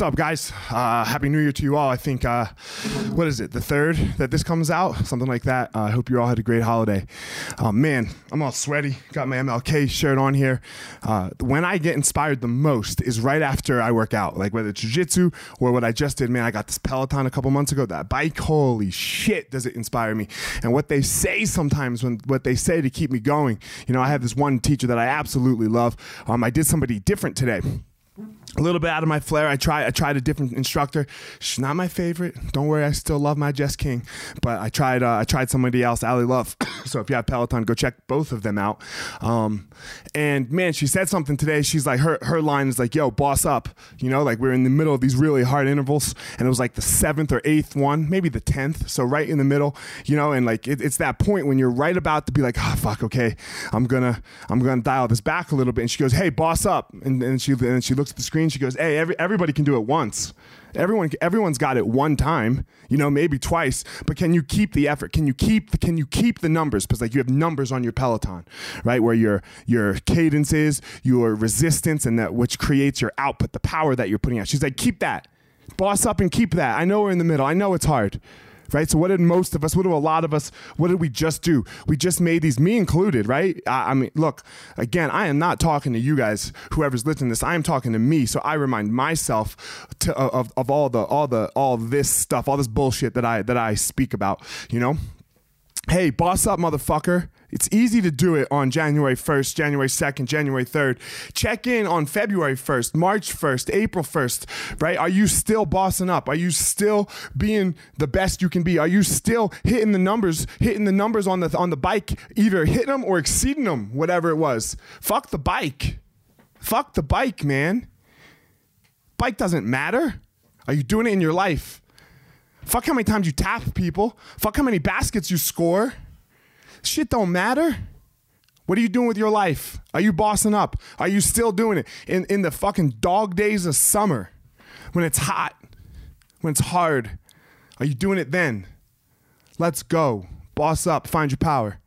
What's up, guys? Uh, Happy New Year to you all. I think, uh, what is it, the third that this comes out? Something like that. Uh, I hope you all had a great holiday. Oh, man, I'm all sweaty. Got my MLK shirt on here. Uh, when I get inspired the most is right after I work out, like whether it's jujitsu or what I just did. Man, I got this Peloton a couple months ago. That bike, holy shit, does it inspire me. And what they say sometimes, when what they say to keep me going, you know, I have this one teacher that I absolutely love. Um, I did somebody different today a little bit out of my flair. I tried I tried a different instructor. She's not my favorite. Don't worry, I still love my Jess King. But I tried uh, I tried somebody else, Ally Love. so if you have Peloton, go check both of them out. Um, and man, she said something today. She's like her her line is like, "Yo, boss up." You know, like we're in the middle of these really hard intervals, and it was like the seventh or eighth one, maybe the tenth. So right in the middle, you know, and like it, it's that point when you're right about to be like, "Oh fuck, okay, I'm gonna I'm gonna dial this back a little bit." And she goes, "Hey, boss up," and, and she and she looks at the screen. She goes, "Hey, every, everybody can do it once." Everyone, everyone's got it one time, you know, maybe twice. But can you keep the effort? Can you keep? The, Can you keep the numbers? Because like you have numbers on your Peloton, right? Where your your cadence is, your resistance, and that which creates your output, the power that you're putting out. She's like, keep that, boss up, and keep that. I know we're in the middle. I know it's hard right? So what did most of us, what do a lot of us, what did we just do? We just made these, me included, right? I, I mean, look, again, I am not talking to you guys, whoever's listening to this. I am talking to me. So I remind myself to, uh, of, of all the, all the, all this stuff, all this bullshit that I, that I speak about, you know? Hey, boss up, motherfucker. It's easy to do it on January 1st, January 2nd, January 3rd. Check in on February 1st, March 1st, April 1st, right? Are you still bossing up? Are you still being the best you can be? Are you still hitting the numbers, hitting the numbers on the on the bike, either hitting them or exceeding them, whatever it was? Fuck the bike. Fuck the bike, man. Bike doesn't matter. Are you doing it in your life? Fuck how many times you tap people. Fuck how many baskets you score. Shit don't matter. What are you doing with your life? Are you bossing up? Are you still doing it in, in the fucking dog days of summer when it's hot, when it's hard? Are you doing it then? Let's go. Boss up. Find your power.